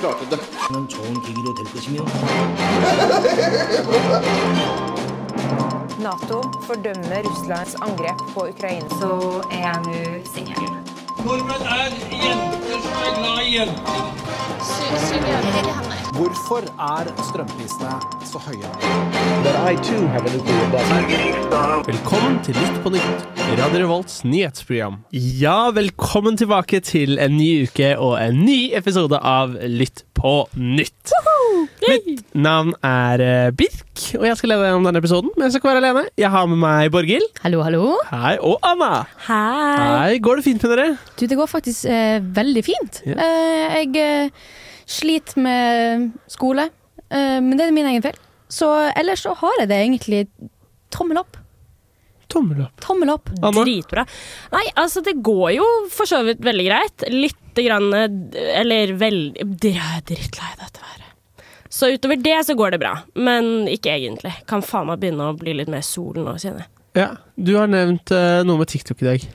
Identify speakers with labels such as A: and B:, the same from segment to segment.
A: klarte det.
B: 는 좋은 계기로 될 것이며
C: Nato fordømmer Russlands angrep på Ukraina.
D: så er jeg nå singel.
E: Nordmenn er jenter som er glad i jenter.
F: Hvorfor er strømprisene så høye?
G: Velkommen til Litt på nytt, Radio Revolts nyhetsprogram. Ja, velkommen tilbake til en ny uke og en ny episode av Lytt på nytt. Mitt navn er eh, Birk, og jeg skal lede gjennom denne episoden. Men jeg skal ikke være alene. Jeg har med meg Borghild.
H: Hallo, hallo.
G: Hei, og Anna.
H: Hei.
G: Hei, Går det fint med dere?
H: Du, det går faktisk eh, veldig fint.
G: Ja.
H: Eh, jeg eh, sliter med skole, eh, men det er min egen feil. Så ellers så har jeg det egentlig tommel opp.
G: Tommel opp.
H: Tommel opp.
I: Dritbra. Nei, altså det går jo for så vidt veldig greit. Lite grann Eller veldig Jeg er drittlei dette været. Så utover det så går det bra, men ikke egentlig. Kan faen meg begynne å bli litt mer sol nå, kjenner jeg.
G: Ja, Du har nevnt uh, noe med TikTok i dag.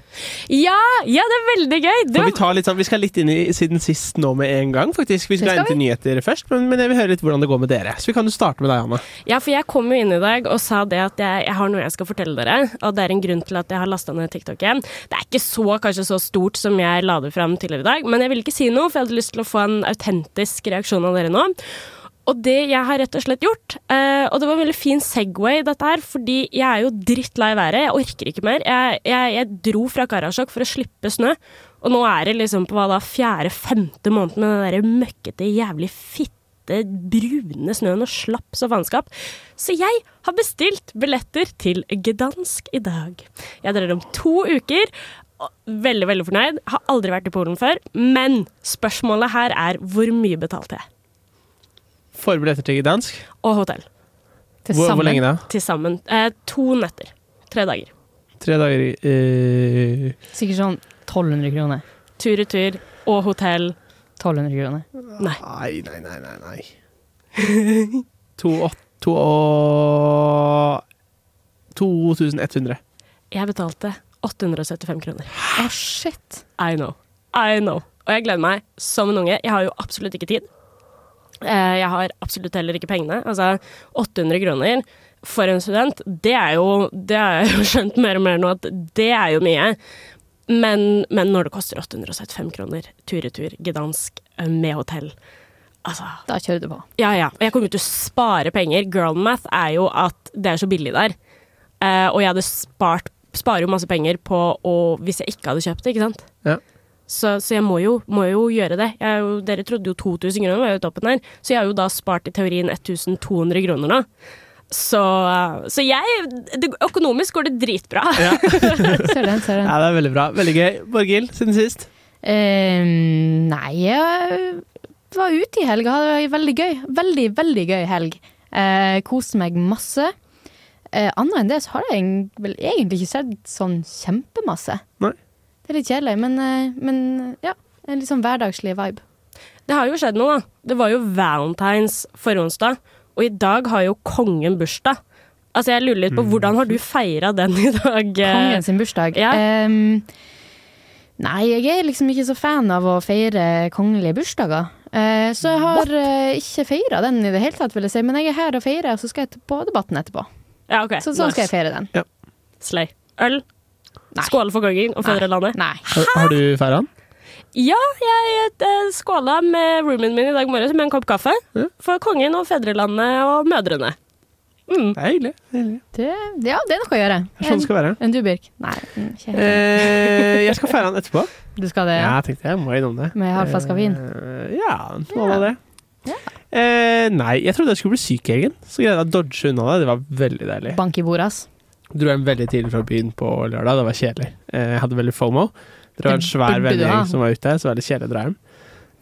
I: Ja, ja, det er veldig gøy! Det
G: vi, tar litt sånn, vi skal litt inn i siden sist nå med en gang, faktisk. Vi skal,
H: skal
G: inn til nyheter først, men, men jeg vil høre litt hvordan det går med dere. Så vi kan jo starte med deg, Anna.
I: ja, for jeg kom jo inn i dag og sa det at jeg, jeg har noe jeg skal fortelle dere, og det er en grunn til at jeg har lasta ned TikTok igjen. Det er ikke så, kanskje så stort som jeg la det fram tidligere i dag, men jeg ville ikke si noe, for jeg hadde lyst til å få en autentisk reaksjon av dere nå. Og det jeg har rett og slett gjort, eh, og det var en veldig fin Segway dette her, fordi jeg er jo drittlei været, jeg orker ikke mer. Jeg, jeg, jeg dro fra Karasjok for å slippe snø, og nå er det liksom på hva da, fjerde-femte måned med den der møkkete, jævlig fitte, brune snøen og slapp så faenskap. Så jeg har bestilt billetter til Gdansk i dag. Jeg drar om to uker. Veldig, veldig fornøyd. Har aldri vært i Polen før. Men spørsmålet her er hvor mye betalte jeg?
G: Forbilletter til dansk?
I: Og hotell.
H: Til
G: Hvor, hvor lenge da?
I: Til sammen. Eh, to netter. Tre dager.
G: Tre dager i eh,
H: Sikkert sånn 1200 kroner.
I: Tur-retur og hotell.
H: 1200 kroner.
I: Nei.
G: Nei, nei, nei, nei. nei. to, åt, to og 2100.
I: Jeg betalte 875 kroner.
H: Oh, shit.
I: I know. I know. Og jeg gleder meg som en unge. Jeg har jo absolutt ikke tid. Eh, Jeg har absolutt heller ikke pengene. Altså, 800 kroner for en student, det er jo Det har jeg jo skjønt mer og mer nå at det er jo mye. Men, men når det koster 875 kroner tur-retur, Gdansk, eh, med hotell Altså
H: Da kjører du på.
I: Ja, ja. Og jeg kommer jo til å spare penger. Girlmath er jo at det er så billig der. Eh, og jeg hadde spart sparer jo masse penger på å Hvis jeg ikke hadde kjøpt det, ikke sant?
G: Ja.
I: Så, så jeg må jo, må jo gjøre det. Jeg jo, dere trodde jo 2000 kroner var jo toppen her, så jeg har jo da spart i teorien 1200 kroner nå. Så, så jeg det, Økonomisk går det dritbra.
G: Ja.
H: Ser den, ser den.
G: ja, det er veldig bra. Veldig gøy. Borghild, siden sist.
H: Uh, nei, jeg var ute i helga. Hadde det veldig gøy. Veldig, veldig gøy helg. Eh, Koste meg masse. Eh, Annet enn det så har jeg vel egentlig ikke sett sånn kjempemasse.
G: Nei.
H: Det er litt kjedelig, men, eh, men ja. En litt sånn hverdagslig vibe.
I: Det har jo skjedd noe, da. Det var jo valentines forrige onsdag, og i dag har jo kongen bursdag. Altså, jeg lurer litt på hvordan har du feira den i dag? eh?
H: Kongen sin bursdag.
I: Ja.
H: Um, nei, jeg er liksom ikke så fan av å feire kongelige bursdager. Eh, så jeg har eh, ikke feira den i det hele tatt, vil jeg si. Men jeg er her og feirer, og så skal jeg på Debatten etterpå.
I: Ja, ok.
H: Så sånn skal jeg feire den.
I: Slay. Øl. Skåle for kongen og fedrelandet.
H: Nei.
G: Har, har du feira den?
I: Ja, jeg uh, skåla med roomien min i dag morges med en kopp kaffe.
G: Ja.
I: For kongen og fedrelandet og mødrene. Mm.
G: Det er hyggelig. Det er hyggelig.
H: Det, ja, det er noe å gjøre.
G: Det er sånn det skal være.
H: Enn du, Birk? Nei. mm, Ikke.
G: Eh, jeg skal feire han etterpå.
H: Du skal det?
G: Ja, jeg tenkte jeg må innom det.
H: Med halv flaske vin?
G: Eh, ja, noe av det. Eh, nei, jeg trodde jeg skulle bli syk i helgen, så greide jeg å dodge unna det. Det var veldig deilig.
H: Bank i bordet, ass.
G: Dro hjem veldig tidlig fra byen på lørdag. Det var kjedelig. Eh, Jeg hadde veldig fomo. Det var en svær vennegjeng som var ute, så var det kjedelig å dra hjem.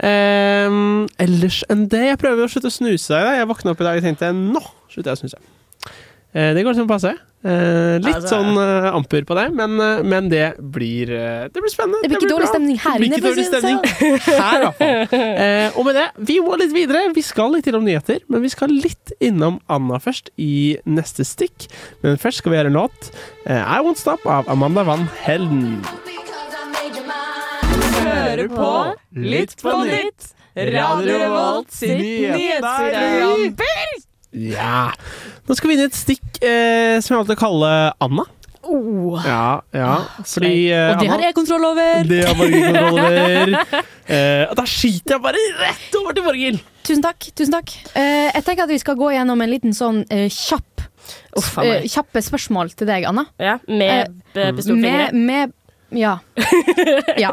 G: Um, ellers enn det Jeg prøver å slutte å snuse. Jeg våkna opp i dag og tenkte nå slutter jeg å snuse. Uh, det går liksom passe. Eh, litt
I: Altså-
G: sånn eh, amper på det, men, eh, men det blir eh, Det blir spennende.
H: Det blir ikke dårlig
G: bra.
H: stemning her
G: Det blir
H: inne,
G: ikke
H: for å
G: dårlig
H: si det
G: stemning her, fall. Eh, og med det, vi må litt videre. Vi skal litt innom nyheter, men vi skal litt innom Anna først i neste stikk. Men først skal vi gjøre en låt. Eh, I Won't Stop av Amanda Van Helden.
I: Hører på Litt på nytt.
G: Radio Revolt sin nyhetsprogram. Ja. Nå skal vi inn i et stikk eh, som jeg alltid kaller Anna. Ja, ja. Fordi eh,
H: Og det har jeg kontroll over!
G: Det har Borghild kontroll over. Eh, og da skyter jeg bare rett over til Borghild.
H: Tusen takk. tusen takk Eh, Jeg tenker at vi skal gå gjennom en liten sånn eh, kjapp
I: Uff
H: eh, Kjappe spørsmål til deg, Anna.
I: Ja, med eh, pistolfingre.
H: Med, med Ja. ja.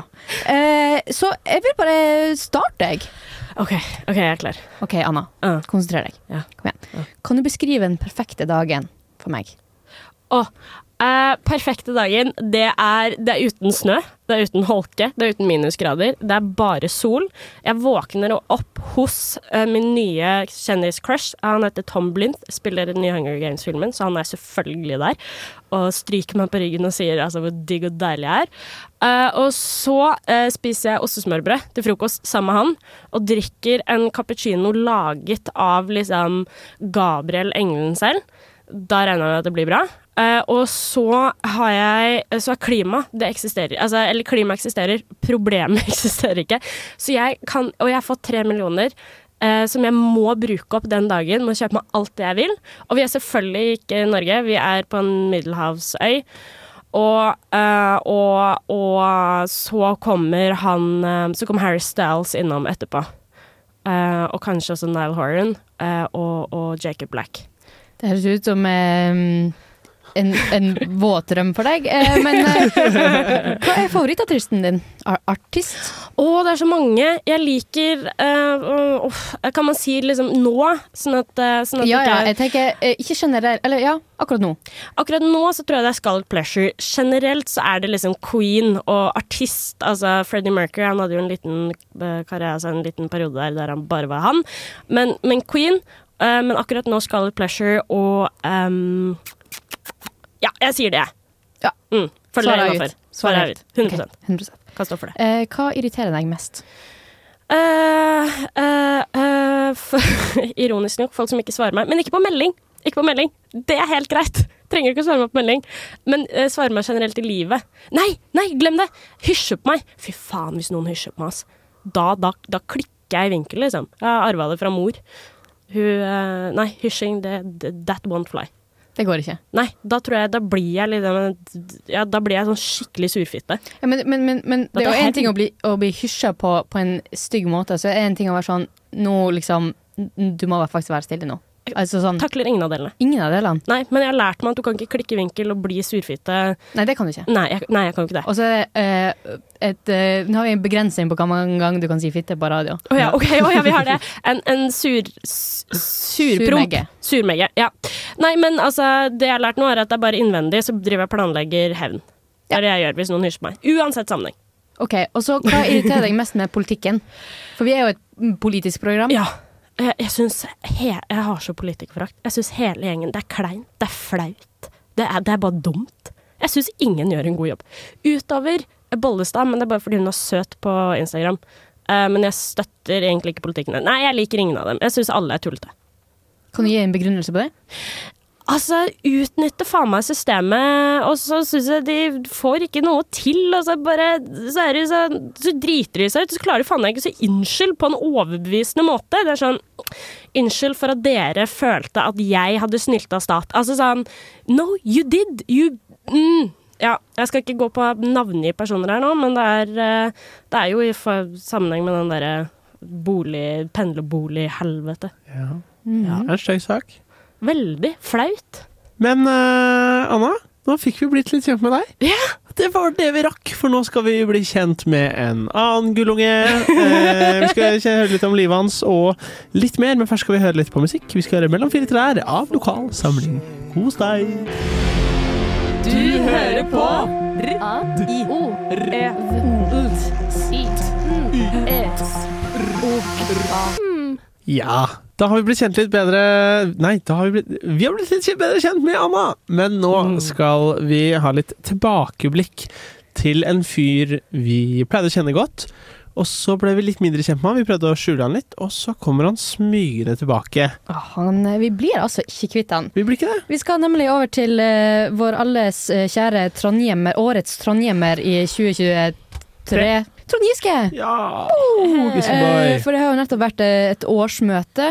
H: Eh, så jeg vil bare starte, jeg.
I: OK, ok, jeg er klar.
H: OK, Anna.
I: Uh.
H: Konsentrer deg.
I: Ja.
H: Kom igjen. Kan du beskrive den perfekte dagen for meg?
I: Å, eh, perfekte dagen, det er, det er uten snø, det er uten holke, det er uten minusgrader. Det er bare sol. Jeg våkner opp hos eh, min nye kjendiscrush. Han heter Tom Blint spiller den nye Hunger Games-filmen, så han er selvfølgelig der. Og stryker meg på ryggen og sier altså, hvor digg og deilig jeg er. Eh, og så eh, spiser jeg ostesmørbrød til frokost sammen med han, og drikker en cappuccino laget av liksom Gabriel Engelen selv. Da regner jeg med at det blir bra. Eh, og så har jeg Så er klima Det eksisterer. Altså, eller klima eksisterer, problemet eksisterer ikke. Så jeg kan Og jeg har fått tre millioner. Uh, som jeg må bruke opp den dagen. Må kjøpe meg alt det jeg vil. Og vi er selvfølgelig ikke i Norge, vi er på en middelhavsøy. Og, uh, og, og så kommer han Så kommer Harry Styles innom etterpå. Og kanskje også Nile Horan og, og Jacob Black.
H: Det høres ut som eh, en, en våtdrøm for deg. Eh, men eh, hva er favorittartisten din? Ar artist?
I: Å, det er så mange. Jeg liker eh, oh, Kan man si liksom nå? Sånn at, eh, sånn at
H: Ja, ja, jeg tenker eh, ikke generelt Eller ja, akkurat nå.
I: Akkurat nå så tror jeg det er Scarlet Pleasure. Generelt så er det liksom Queen og artist. Altså Freddie Mercury han hadde jo en liten eh, karriere, altså en liten periode der der han bare var han. Men, men Queen. men akkurat nå Scarlet Pleasure og ehm, Ja, jeg sier det.
H: Ja.
I: Mm,
H: Svaret er
I: jeg
H: ut. Svaret er
I: ut. 100,
H: okay. 100%.
I: Kan stå for det.
H: Eh, hva irriterer deg mest?
I: Uh, uh, uh, ironisk nok, folk som ikke svarer meg. Men ikke på melding! Ikke på melding. Det er helt greit. Trenger ikke å svare meg på melding. Men uh, svare meg generelt i livet. Nei, nei, glem det! Hysje på meg. Fy faen, hvis noen hysjer på meg, ass. Da, da, da klikker jeg i vinkel, liksom. Jeg har arva det fra mor. Hun eh, Nei, hysjing, That won't fly.
H: Det går ikke.
I: Nei, da tror jeg Da blir jeg liksom Ja, da blir jeg sånn skikkelig surfitte.
H: Ja, men, men, men, men det er jo én ting å bli, å bli hysja på på en stygg måte, så er det en ting å være sånn Nå liksom Du må faktisk være stille nå. Altså sånn
I: Takler ingen av delene.
H: Ingen av delene.
I: Nei, men jeg har lært meg at du kan ikke klikke i vinkel og bli surfitte.
H: Nei, det kan du ikke.
I: Nei, jeg, nei, jeg kan ikke det.
H: Og så er det uh, et uh, Nå har vi en begrensning på hvor mange ganger du kan si fitte på radio.
I: Å ja, ok, oh, ja, vi har det. En, en sur... Surpromp.
H: Surmegge.
I: Ja. Nei, men altså, det jeg har lært nå, er at det er bare innvendig, så driver jeg og planlegger hevn. Det er det jeg gjør hvis noen hysjer på meg. Uansett sammenheng.
H: Ok, Og så hva irriterer deg mest med politikken? For vi er jo et politisk program.
I: Ja. Jeg, jeg syns Jeg har så politikerforakt. Jeg syns hele gjengen Det er kleint. Det er flaut. Det er, det er bare dumt. Jeg syns ingen gjør en god jobb. Utover Bollestad, men det er bare fordi hun er søt på Instagram. Uh, men jeg støtter egentlig ikke politikken. Nei, jeg liker ingen av dem. Jeg syns alle er tullete.
H: Kan du gi en begrunnelse på det?
I: Altså, utnytte faen meg systemet, og så syns jeg de får ikke noe til. Og så bare Så, er det så, så driter de seg ut, så klarer de faen meg ikke å si unnskyld på en overbevisende måte. Det er sånn Unnskyld for at dere følte at jeg hadde snylta stat. Altså sånn No, you did! You mm. Ja, jeg skal ikke gå på navngitte personer her nå, men det er, eh, det er jo i for- sammenheng med den derre bolig, pendlerbolig-helvete.
G: Ja. Det er en stygg sak.
I: Veldig flaut.
G: Men uh, Anna, nå fikk vi blitt litt kjent med deg.
I: Ja.
G: Det var det vi rakk, for nå skal vi bli kjent med en annen gullunge. Eh, vi skal høre litt om livet hans og litt mer, men først skal vi høre litt på musikk. Vi skal høre Mellom fire trær av Lokal samling. Kos deg!
A: Du hører på R-A-I-O-R-E-O-S-I-T-E-S-O-A.
G: Ja, da har vi blitt kjent litt bedre Nei, da har vi blitt Vi har blitt litt bedre kjent med Anna! Men nå skal vi ha litt tilbakeblikk til en fyr vi pleide å kjenne godt. Og så ble vi litt mindre kjent med han, vi prøvde å skjule han litt, og så kommer han smygende tilbake.
H: Ah, Han, vi blir altså ikke kvitt han.
G: Vi blir ikke det.
H: Vi skal nemlig over til uh, vår alles eh, kjære trondhjemmer, årets trondhjemmer i 2023. tre. Trond Giske!
G: Ja! Oh.
H: Eh, for det har jo nettopp vært eh, et årsmøte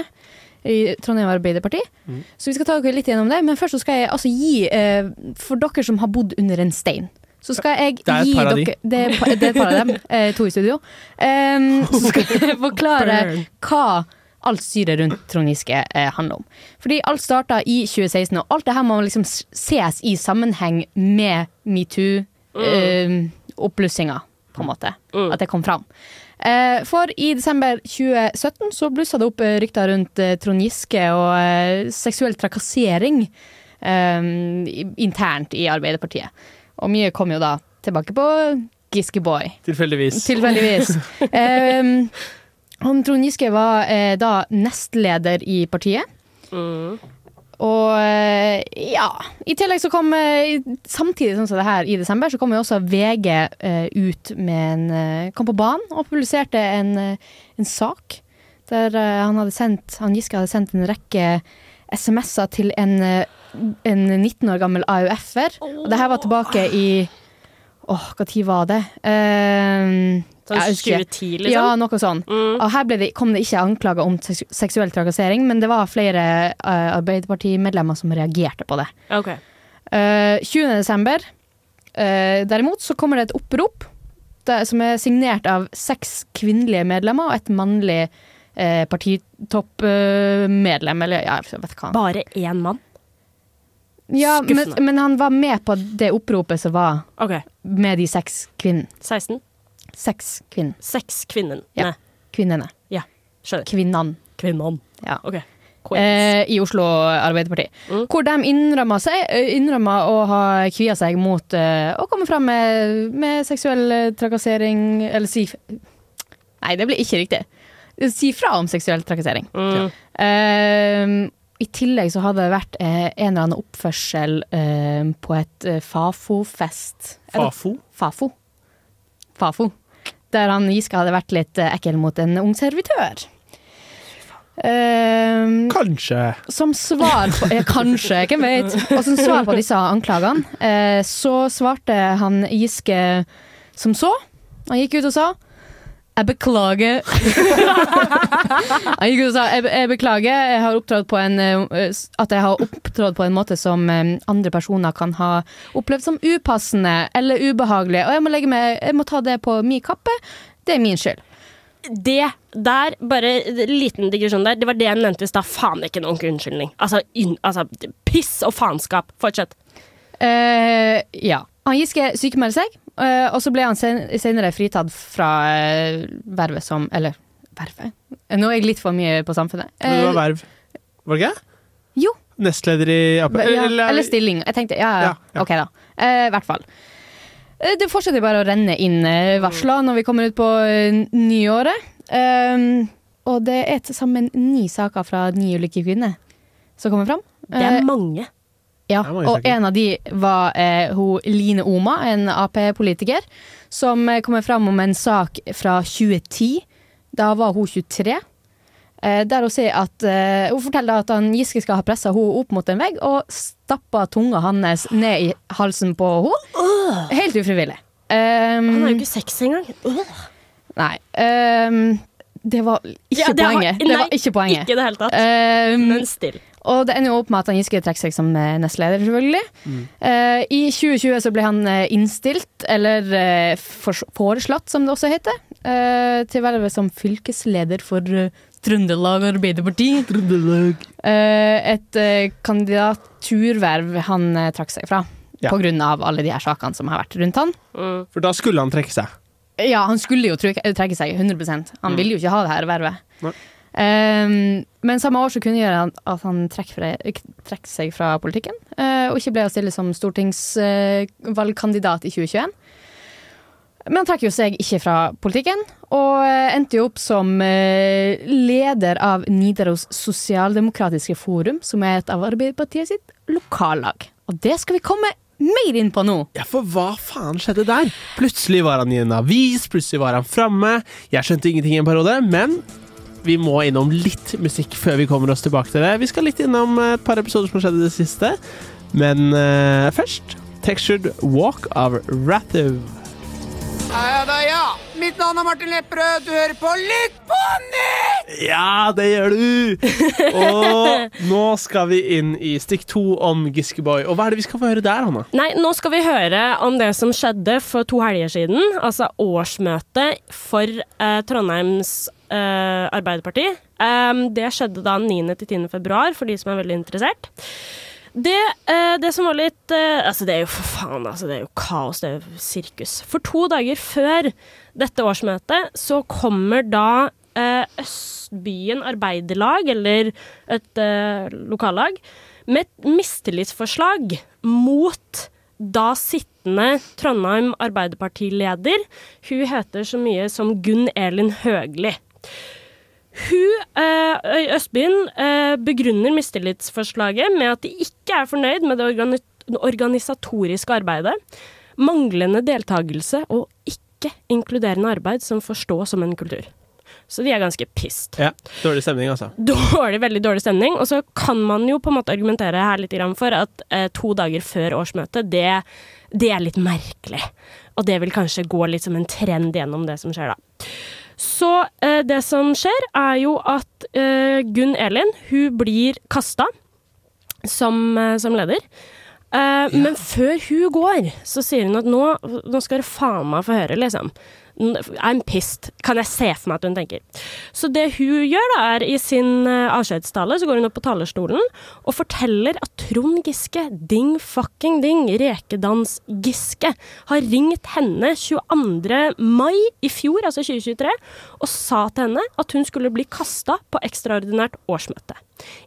H: i Trondheim Arbeiderparti.
G: Mm.
H: Så vi skal ta dere litt gjennom det. Men først så skal jeg altså gi, eh, for dere som har bodd under en stein så skal jeg
G: Det er
H: gi dere Det er, det er et par av dem. Eh, to i studio. Um, så skal jeg forklare hva alt styret rundt Trond Giske eh, handler om. Fordi alt starta i 2016, og alt det her må liksom ses i sammenheng med metoo-oppblussinga, på en måte. At det kom fram. Eh, for i desember 2017 så blussa det opp eh, rykter rundt eh, Trond Giske og eh, seksuell trakassering eh, internt i Arbeiderpartiet. Og mye kom jo da tilbake på Giskeboy.
G: Tilfeldigvis.
H: Tilfeldigvis. um, Trond Giske var eh, da nestleder i partiet. Og eh, ja I tillegg så kom Samtidig som det her i desember, så kom jo også VG eh, ut med en eh, Kom på banen og publiserte en, en sak der han hadde sendt Han Giske hadde sendt en rekke SMS-er til en, en 19 år gammel AUF-er. Og det her var tilbake i Åh, hva tid var det? Uh,
I: Sånn 2010, liksom?
H: Ja, noe sånn.
I: Mm.
H: Og her det, kom det ikke anklager om seksuell trakassering, men det var flere uh, Arbeiderpartimedlemmer som reagerte på det.
I: Ok.
H: Uh, 20. desember, uh, derimot, så kommer det et opprop det, som er signert av seks kvinnelige medlemmer og et mannlig uh, partitoppmedlem, eller ja, jeg vet hva.
I: Bare én mann?
H: Ja, men, men han var med på det oppropet som var
I: okay.
H: med de seks kvinnene.
I: 16?
H: Seks kvinn,
I: Seks kvinnen.
H: Ja.
I: Kvinnene.
H: kvinnene.
I: skjønner.
H: Kvinnene.
I: Kvinnene.
H: Ja.
I: OK.
H: eh, i Oslo Arbeiderparti.
I: Mm.
H: Hvor de innrømmer, seg, eh, innrømmer å ha kvia seg mot uh, å komme fram med, med seksuell eh, trakassering Eller si Nei, det blir ikke riktig. Si fra om seksuell trakassering.
I: Mm.
H: Eh, I tillegg så hadde det vært eh, en eller annen oppførsel eh, på et eh, Fafo-fest.
G: Fafo?
H: Fafo. Fafo. Der han Giske hadde vært litt eh, ekkel mot en ung servitør. Eh,
G: Kanskje.
H: som svar på eh, Kanskje, hvem vet. Og som svar på disse anklagene, eh, så svarte han Giske som så. Han gikk ut og sa jeg beklager. han gikk og sa jeg, jeg beklager jeg har opptrådt på en, eh, at jeg har opptrådt på en måte som eh, andre personer kan ha opplevd som upassende eller ubehagelig. Og jeg må, legge meg, jeg må ta det på min kappe. Det er min skyld.
I: Det der, bare en liten digresjon der, det var det jeg nevnte i stad. Faen ikke noen unnskyldning. Altså, inn- altså, piss og faenskap. Fortsett.
H: Uh, ja. Han Giske sykemelder seg, og så ble han senere fritatt fra eh, vervet som Eller vervet? Eh, Nå er jeg litt for mye på samfunnet.
G: Men det var
H: Eh,
G: verv. Var det ikke?
H: jo.
G: Nestleder i Ap...
H: Ja, eller stilling. Jeg tenkte ja, ja.
G: Ja, ja.
H: ok, da. Eh, hvert fall. Eh, Det fortsetter bare å renne inn eh, varsler når vi kommer ut på eh, nyåret. Um, og det er til sammen ni saker fra ni ulike kvinner som kommer fram.
I: Det er
H: mange
I: mange.
H: Ja,
G: er
H: og en av de var eh, hun Line Oma, en Ap-politiker, som eh, kommer fram om en sak fra 2010. Da var hun 23. Eh, der hun sier at eh, Hun forteller at han Giske skal ha pressa henne opp mot en vegg og stappa tunga hans ned i halsen på henne. Helt ufrivillig. Um,
I: Han har jo ikke sex engang.
H: Nei. um, det var ikke
I: Ja, det har-
H: poenget. det var ikke poenget.
I: Ikke i det hele tatt.
H: Um,
I: Men still.
H: Og det ender jo opp med at han Giske trekker seg som eh, nestleder, selvfølgelig. Eh, I 2020 så ble han eh, innstilt, eller foreslått, som det også heter, eh, til vervet som fylkesleder for Trøndelag Arbeiderparti. Eh, et kandidaturverv han trakk seg fra.
G: Ja.
H: På grunn av alle de her sakene som har vært rundt han.
I: Mm.
G: For da skulle han trekke seg.
H: Ja, han skulle jo trekke, trekke seg 100% Han ville jo ikke ha det her vervet.
G: Nei.
H: Um, men samme år så kunne gjøre at han trekker seg fra politikken, uh, og ikke ble å stille som stortingsvalgkandidat i 2021. Men han trekker jo seg ikke fra politikken, og uh, endte jo opp som eh, leder av Nidaros sosialdemokratiske forum, som er et av Arbeiderpartiet sitt lokallag. Og det skal vi komme mer inn på nå.
G: Ja, for hva faen skjedde der? Plutselig var han i en avis, plutselig var han framme. Jeg skjønte ingenting i en periode, men vi må innom litt musikk før vi kommer oss tilbake til det. Vi skal litt innom et par episoder som har skjedd i det siste, men uh, først Textured Walk av Rathiv.
J: Ja da, ja. Mitt navn er Martin Lepperød. Du hører på Lytt på nytt!
G: Ja, det gjør du! Og nå skal vi inn i stikk to om Giskeboy. Og hva er det vi skal få høre der, Hanna?
I: Nei, nå skal vi høre om det som skjedde for to helger siden. Altså årsmøtet for eh, Trondheims eh, Arbeiderparti. Um, det skjedde da 9.-10. februar, for de som er veldig interessert. Det, eh, det som var litt eh, Altså, det er jo for faen, altså. Det er jo kaos. Det er jo sirkus. For to dager før dette årsmøtet så kommer da eh, Østbyen Arbeiderlag, eller et eh, lokallag, med et mistillitsforslag mot da sittende Trondheim Arbeiderpartileder. Hun heter så mye som Gunn Elin Høgli. Hun, eh, Østbyen, eh, begrunner mistillitsforslaget med at de ikke er fornøyd med det organi organisatoriske arbeidet, manglende deltakelse og ikke inkluderende arbeid som forstås som en kultur. Så de er ganske pissed.
G: Ja, Dårlig stemning, altså.
I: Dårlig, veldig dårlig stemning. Og så kan man jo på en måte argumentere her litt for at eh, to dager før årsmøtet, det, det er litt merkelig. Og det vil kanskje gå litt som en trend gjennom det som skjer da. Så eh, det som skjer, er jo at eh, Gunn Elin hun blir kasta som, eh, som leder. Eh, Men før hun går, så sier hun at nå, nå skal dere faen meg få høre, liksom. I'm pissed, kan jeg se for meg at hun tenker. Så det hun gjør, da, er i sin uh, avskjedstale, så går hun opp på talerstolen og forteller at Trond Giske, ding fucking ding, Rekedans Giske, har ringt henne 22. mai i fjor, altså 2023, og sa til henne at hun skulle bli kasta på ekstraordinært årsmøte.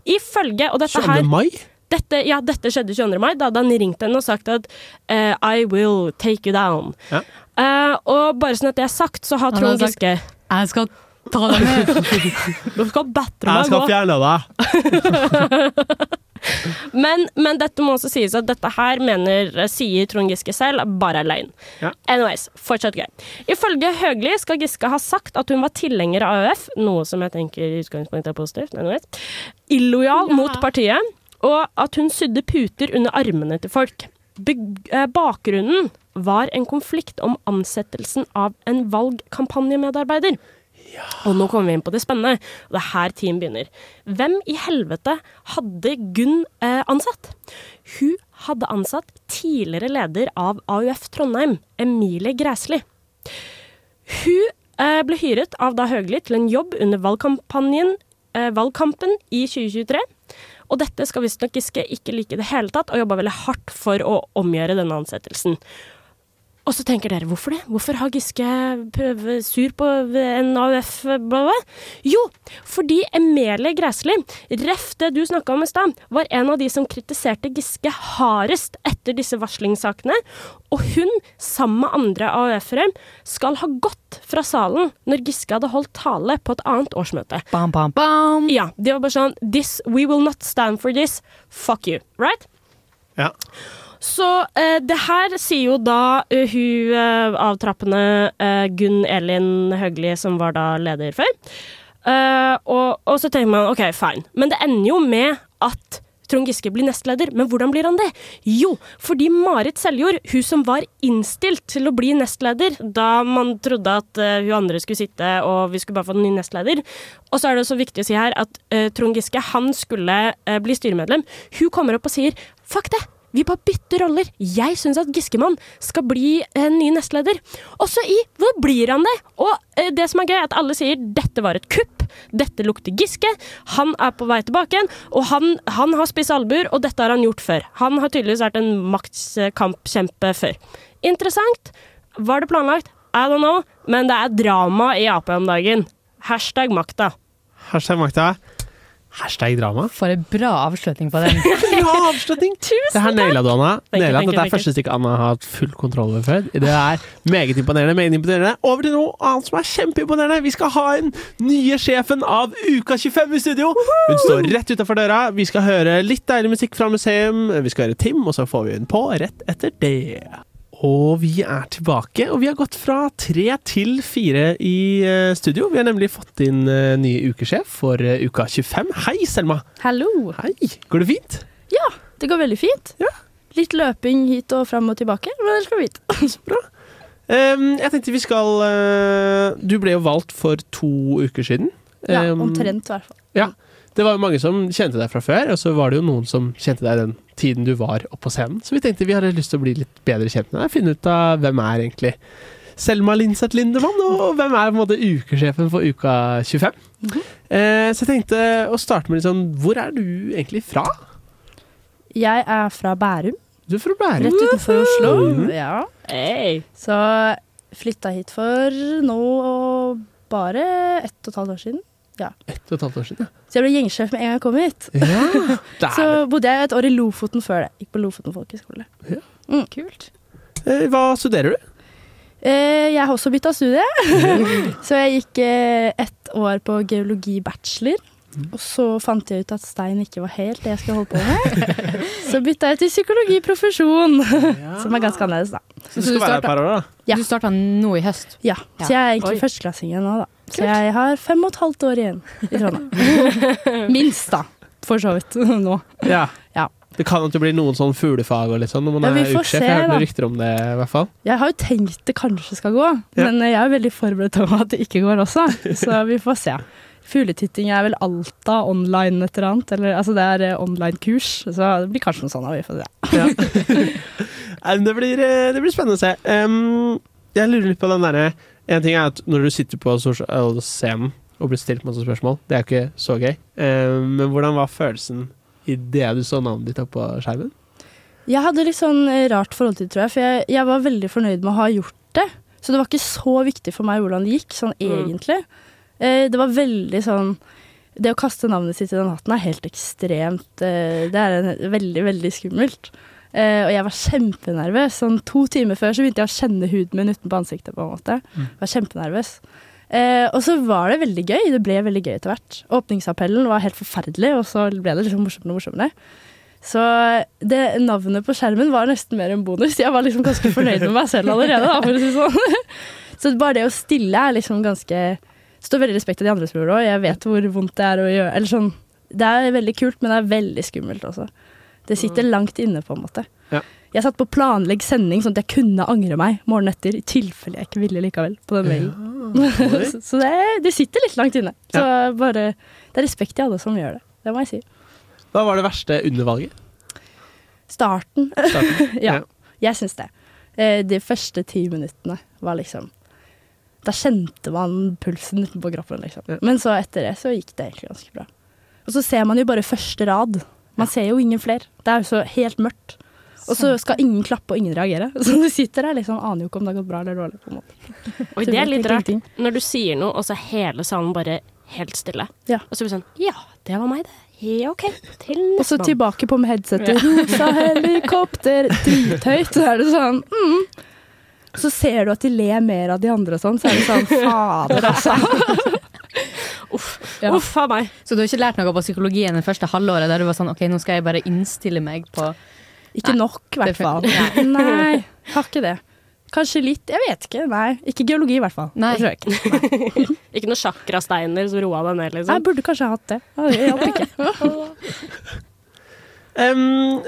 I: Ifølge Og dette
G: 22.
I: her
G: mai?
I: Dette, ja, dette skjedde 22. mai. Da hadde han ringt henne og sagt at uh, I will take you down.
G: Ja.
I: Uh, og bare sånn at det er sagt, så har Trond Giske
H: Jeg skal ta deg med.
I: Du skal batre
G: Jeg skal fjerne deg.
I: Men, men dette må også sies at dette her mener, sier Trond Giske selv, bare er løgn.
G: Ja.
I: Anyways, fortsatt gøy. Ifølge Høgli skal Giske ha sagt at hun var tilhenger av AUF, noe som jeg tenker i utgangspunktet er positivt, anyways. illojal mot partiet, og at hun sydde puter under armene til folk. Be eh, bakgrunnen var en konflikt om ansettelsen av en valgkampanjemedarbeider. Og nå kommer vi inn på det spennende, og det er her team begynner. Hvem i helvete hadde Gunn eh, ansatt? Hun hadde ansatt tidligere leder av AUF Trondheim, Emilie Græsli. Hun eh, ble hyret av da Høgli til en jobb under valgkampanjen, eh, valgkampen i 2023. Og dette skal visstnok Giske ikke like i det hele tatt, og jobba veldig hardt for å omgjøre denne ansettelsen. Og så tenker dere, hvorfor det? Hvorfor har Giske prøve sur på en AUF, bla, bla? Jo, fordi Emilie Græsli, ref det du snakka om i stad, var en av de som kritiserte Giske hardest etter disse varslingssakene. Og hun, sammen med andre AUF-ere, skal ha gått fra salen når Giske hadde holdt tale på et annet årsmøte.
H: Bam, bam, bam.
I: Ja, de var bare sånn this, We will not stand for this. Fuck you. Right?
G: Ja.
I: Så eh, det her sier jo da uh, hun uh, avtrappende uh, Gunn Elin Høgli, som var da leder før. Og, og så tenker man OK, fine. Men det ender jo med at Trond Giske blir nestleder. Men hvordan blir han det? Jo, fordi Marit Seljord, hun som var innstilt til å bli nestleder da man trodde at hun andre skulle sitte og vi skulle bare få en ny nestleder. Og så er det så viktig å si her at Trond Giske han skulle bli styremedlem. Hun kommer opp og sier fuck det! Vi bare bytter roller. Jeg syns at Giskemann skal bli en ny nestleder. Også i Hvor blir han det? Og eh, det som er gøy, er at alle sier dette var et kupp. Dette lukter Giske. Han er på vei tilbake igjen. Og han, han har spisse albuer, og dette har han gjort før. Han har tydeligvis vært en maktkampkjempe før. Interessant. Var det planlagt? I don't know. Men det er drama i Ap om dagen. Hashtag makta.
G: Hashtag makta. Hashtag drama.
H: For en bra avslutning på den.
G: Bra avslutning! Det her naila du, Anna. Naila. Dette er første stikk Anna har hatt full kontroll over før. Det er meget imponerende. meget imponerende Over til noe annet som er kjempeimponerende. Vi skal ha en nye sjefen av Uka 25 i studio. Hun står rett utafor døra. Vi skal høre litt deilig musikk fra museum. Vi skal høre Tim, og så får vi hun på rett etter det. Og vi er tilbake, og vi har gått fra tre til fire i eh, studio. Vi har nemlig fått inn nye ny ukesjef for eh, uka 25. Hei, Selma.
A: Hallo!
G: Hei. Går det fint?
A: Ja, det går veldig fint.
G: Ja.
A: Litt løping hit og fram og tilbake, men det skal vi fint.
G: Så bra. Um, jeg tenkte vi skal uh, Du ble jo valgt for to uker siden.
K: Ja, omtrent i hvert fall.
G: Ja. Det var jo mange som kjente deg fra før, og så var det jo noen som kjente deg den tiden du var oppe på scenen. Så vi tenkte vi hadde lyst til å bli litt bedre kjent med deg, finne ut av hvem er egentlig Selma Linseth Lindemann, og hvem er på en måte ukesjefen for uka 25. eh, så jeg tenkte å starte med litt sånn Hvor er du egentlig fra?
K: Jeg er fra Bærum.
G: Du er fra Bærum.
K: Rett utenfor Oslo.
G: Mhm.
K: Ja.
I: Hey.
K: Så flytta hit for nå bare ett og et halvt år siden. Ja.
G: Ett og et halvt år siden, ja.
K: Så jeg ble gjengsjef med en gang jeg kom hit.
G: Ja.
K: Så bodde jeg et år i Lofoten før det. Gikk på Lofoten folkehøgskole.
G: Ja.
K: Mm.
H: Kult.
G: Eh, hva studerer du?
K: Eh, jeg har også bytta studie. så jeg gikk eh, ett år på geologi bachelor. Og så fant jeg ut at stein ikke var helt det jeg skulle holde på med. så bytta jeg til psykologiprofesjon, som er ganske annerledes, da.
G: Så du skal være her et par år, da?
K: Ja.
H: Du starta nå i høst?
K: Ja, så jeg er egentlig
H: Oi.
K: førsteklassing nå, da. Så jeg har fem og et halvt år igjen i Trondheim. Minst, da. For så vidt. Nå.
G: Ja.
K: Ja.
G: Det kan at det blir noen sånn fuglefag og litt sånn når man
K: Ja,
G: er
K: får
G: ukesjef. Jeg har hørt noen rykter om det, i hvert fall.
K: Jeg har jo tenkt det kanskje skal gå,
G: Ja.
K: men jeg er veldig forberedt på at det ikke går også. Så vi får se. Fugletitting er vel Alta online et eller annet. Eller, altså det er eh, online-kurs, så det blir kanskje noe sånt. Vi får se.
G: Ja. Det blir, eh, det blir spennende å se. Um, jeg lurer litt på den derre En ting er at når du sitter på sosial- scenen og blir stilt masse spørsmål, det er jo ikke så gøy. Men hvordan var følelsen idet du så navnet ditt opp på skjermen?
K: Jeg hadde litt sånn eh, rart forhold til det, tror jeg. For jeg, jeg var veldig fornøyd med å ha gjort det. Så det var ikke så viktig for meg hvordan det gikk, sånn egentlig. Mm. det var veldig sånn Det å kaste navnet sitt i den hatten er helt ekstremt eh, Det er en, veldig, veldig skummelt. Eh, og jeg var kjempenervøs. Sånn to timer før så begynte jeg å kjenne huden min utenpå ansiktet. på en måte. Jeg var kjempenervøs. Uh, og så var det veldig gøy. Det ble veldig gøy etter hvert. Åpningsappellen var helt forferdelig, og så ble det liksom morsommere og morsommere. Så det navnet på skjermen var nesten mer en bonus. Jeg var liksom ganske fornøyd med meg selv allerede, da, si sånn. Så bare det å stille er liksom ganske Står veldig respekt av de andre som gjør det òg. Jeg vet hvor vondt det er å gjøre Eller sånn Det er veldig kult, men det er veldig skummelt også. Det sitter langt inne, på en måte.
G: Ja.
K: Jeg satt på planlegg sending sånn at jeg kunne angre meg morgenen etter, i tilfelle jeg ikke ville likevel, på den mailen. så så det, det sitter litt langt inne. Så bare Det er respekt til alle som gjør det. Det må jeg si.
G: Hva var det verste under valget?
K: Starten.
G: Starten,
K: ja,
G: ja.
K: jeg syns det. Eh, De første ti minuttene var liksom Da kjente man pulsen utenpå kroppen, liksom. Men så etter det så gikk det egentlig ganske bra. Og så ser man jo bare første rad. Man ser jo ingen flere. Det er jo så helt mørkt. Og så skal ingen klappe og ingen reagere. Så du sitter der liksom aner jo ikke om det har gått bra eller dårlig. på en måte.
I: Oi, det er litt rart. Når du sier noe, og så er hele salen bare helt stille.
K: Ja.
I: Og så blir det sånn Ja, det var meg, det. Ja, OK. Til
K: Og så tilbake på med headsetet. Rosa helikopter, drithøyt. Så er det sånn mm. Så ser du at de ler mer av de andre og sånn, så er det sånn Fader, altså.
H: Ja.
I: Uff a meg.
H: Så du har ikke lært noe på psykologien det første halvåret der du var sånn OK, nå skal jeg bare innstille meg på
K: Ikke nok, i hvert fall.
H: Nei.
K: Nei, har ikke det. Kanskje litt, jeg vet ikke. Nei, ikke geologi i hvert fall.
H: Nei.
K: Tror jeg ikke.
I: Ikke noe sjakrasteiner som roa deg ned, liksom.
K: Jeg burde kanskje hatt det. Det hjalp ikke.
G: um,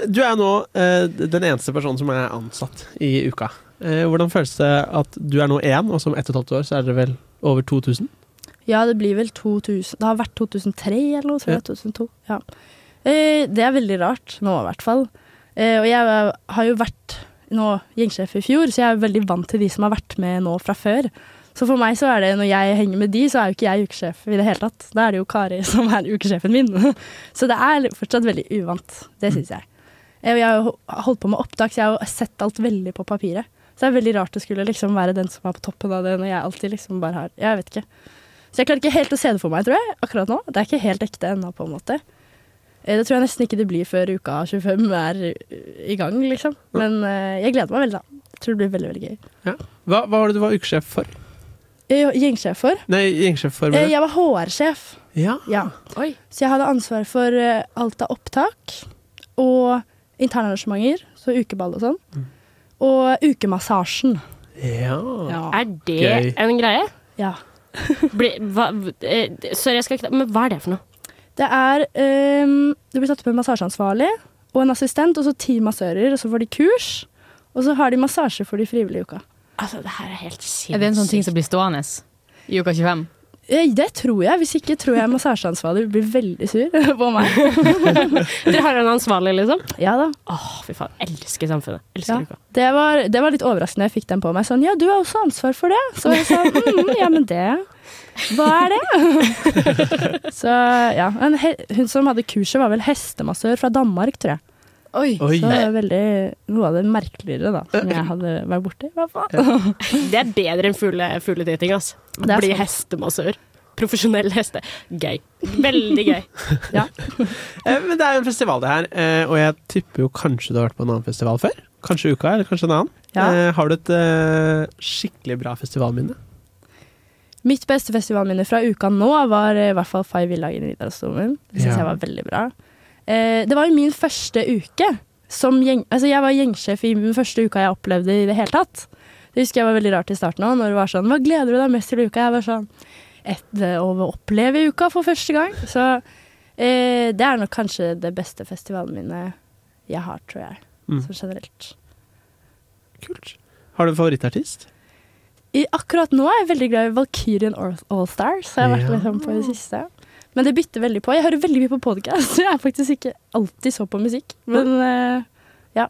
G: du er nå uh, den eneste personen som er ansatt i uka. Uh, hvordan føles det at du er nå én, og som ett og et halvt år så er dere vel over 2000?
K: Ja, det blir vel 2000 Det har vært 2003 eller noe, tror jeg. 2002. Ja. Eh, det er veldig rart nå, i hvert fall. Eh, og jeg har jo vært nå gjengsjef i fjor, så jeg er veldig vant til de som har vært med nå fra før. Så for meg så er det, når jeg henger med de, så er jo ikke jeg ukesjef i det hele tatt. Da er det jo Kari som er ukesjefen min. Så det er fortsatt veldig uvant. Det syns jeg. Eh, og Jeg har jo holdt på med opptak, så jeg har jo sett alt veldig på papiret. Så det er veldig rart det skulle liksom være den som er på toppen av det, når jeg alltid liksom bare har Jeg vet ikke. Så jeg klarer ikke helt å se det for meg, tror jeg, akkurat nå. Det er ikke helt ekte ennå, på en måte. Eh, Det tror jeg nesten ikke det blir før uka 25 er i gang, liksom. Men eh, jeg gleder meg veldig, da. Jeg tror det blir veldig, veldig gøy.
G: Ja. Hva, hva var det du var ukesjef for?
K: Eh, Gjengsjef for?
G: Nei, gjengsjef for
K: Eh,
G: jeg.
K: Var HR-sjef.
G: Ja.
K: Ja.
I: Oi.
K: Så jeg hadde ansvar for alt av opptak og internarrangementer, så ukeball og sånn. Og ukemassasjen.
G: Ja.
I: Er det
G: Gøy.
I: en greie?
K: Ja.
I: Bli, hva, eh, sorry, jeg skal ikke Men hva er det for noe?
K: Det er um, Du blir satt opp en massasjeansvarlig og en assistent, og så ti massører, og så får de kurs. Og så har de massasje for de frivillige i uka.
I: Altså, det her er helt sinnssykt.
H: Er det en sånn ting som blir stående i uka 25?
K: Det tror jeg. Hvis ikke tror jeg massasjeansvarlig blir veldig sur på meg.
I: Dere har en ansvarlig, liksom?
K: Ja da.
I: Åh, fy faen. Elsker samfunnet. Elsker
K: Ja. Det var, det var litt overraskende jeg fikk den på meg. Sånn, ja, du har også ansvar for det. Så jeg sa, mm, ja, men det Hva er det? Så ja. Hun som hadde kurset, var vel hestemassør fra Danmark, tror jeg.
H: Oi.
G: Oi.
K: Så det er veldig noe av det merkeligere da, som jeg hadde vært borti. i hvert fall.
I: Det er bedre enn fugle, fugledating,
K: altså.
I: Bli hestemassør. Profesjonell heste. Gøy. Veldig gøy.
G: ja. Men det er jo en festival, det her, eh, og jeg tipper jo kanskje du har vært på en annen festival før? Kanskje Uka, eller kanskje en annen?
K: Ja.
G: Eh, Har du et eh, skikkelig bra festivalminne?
K: Mitt beste festivalminne fra uka nå var eh, i hvert fall Five Village i Nidarosdomen. Det syns
G: Ja.
K: jeg var veldig bra. Eh, det var jo min første uke som gjeng... Altså, jeg var gjengsjef i den første uka jeg opplevde i det hele tatt. Det husker jeg var veldig rart i starten òg, når det var sånn Hva gleder du deg mest til i uka? Jeg var sånn et, Å oppleve uka for første gang. Så eh, det er nok kanskje det beste festivalminnet jeg har, tror jeg.
G: Mm.
K: Sånn generelt.
G: Kult. Har du en favorittartist?
K: I, akkurat nå er jeg veldig glad i Valkyrien Allstars. Har jeg vært
G: Ja.
K: liksom på i det siste. Men det bytter veldig på. Jeg hører veldig mye på podkast. Jeg er faktisk ikke alltid så på musikk. Men Ja